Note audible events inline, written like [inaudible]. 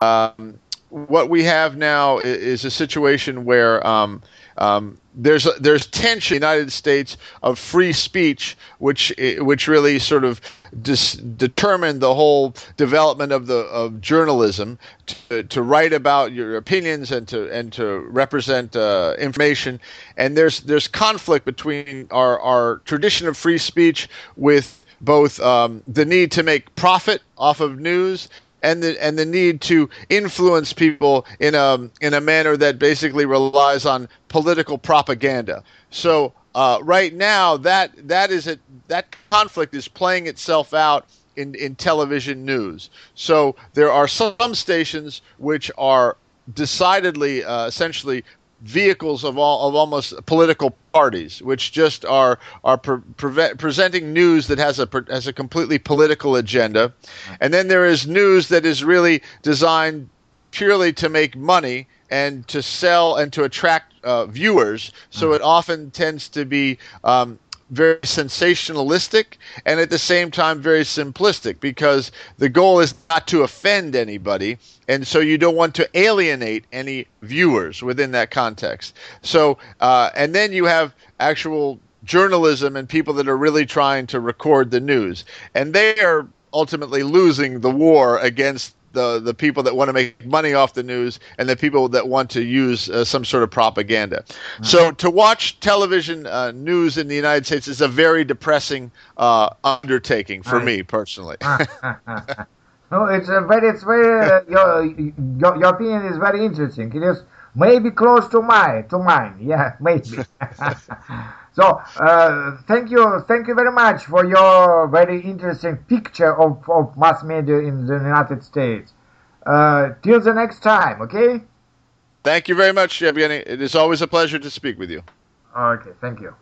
um, what we have now is, a situation where um, um, there's there's tension in the United States of free speech, which which really sort of dis- determined the whole development of the of journalism to, to write about your opinions and to and to represent uh, information. And there's there's conflict between our our tradition of free speech with both um, the need to make profit off of news and the and the need to influence people in a in a manner that basically relies on political propaganda. So uh, right now, that that is a, that conflict is playing itself out in in television news. So there are some stations which are decidedly uh, essentially vehicles of all of almost political parties, which just are are pre- pre- presenting news that has a has a completely political agenda, and then there is news that is really designed purely to make money and to sell and to attract uh, viewers. So mm-hmm. it often tends to be um, very sensationalistic and at the same time very simplistic because the goal is not to offend anybody and so you don't want to alienate any viewers within that context. So uh, and then you have actual journalism and people that are really trying to record the news and they are ultimately losing the war against the the people that want to make money off the news and the people that want to use uh, some sort of propaganda. Mm-hmm. So to watch television uh, news in the United States is a very depressing uh, undertaking for me personally. [laughs] [laughs] no, it's a very it's very uh, your, your your opinion is very interesting. It is maybe close to mine to mine. [laughs] Yeah, maybe. [laughs] So uh, thank you, thank you very much for your very interesting picture of, of mass media in the United States. Uh, till the next time, okay? Thank you very much, Yevgeny. It is always a pleasure to speak with you. Okay, thank you.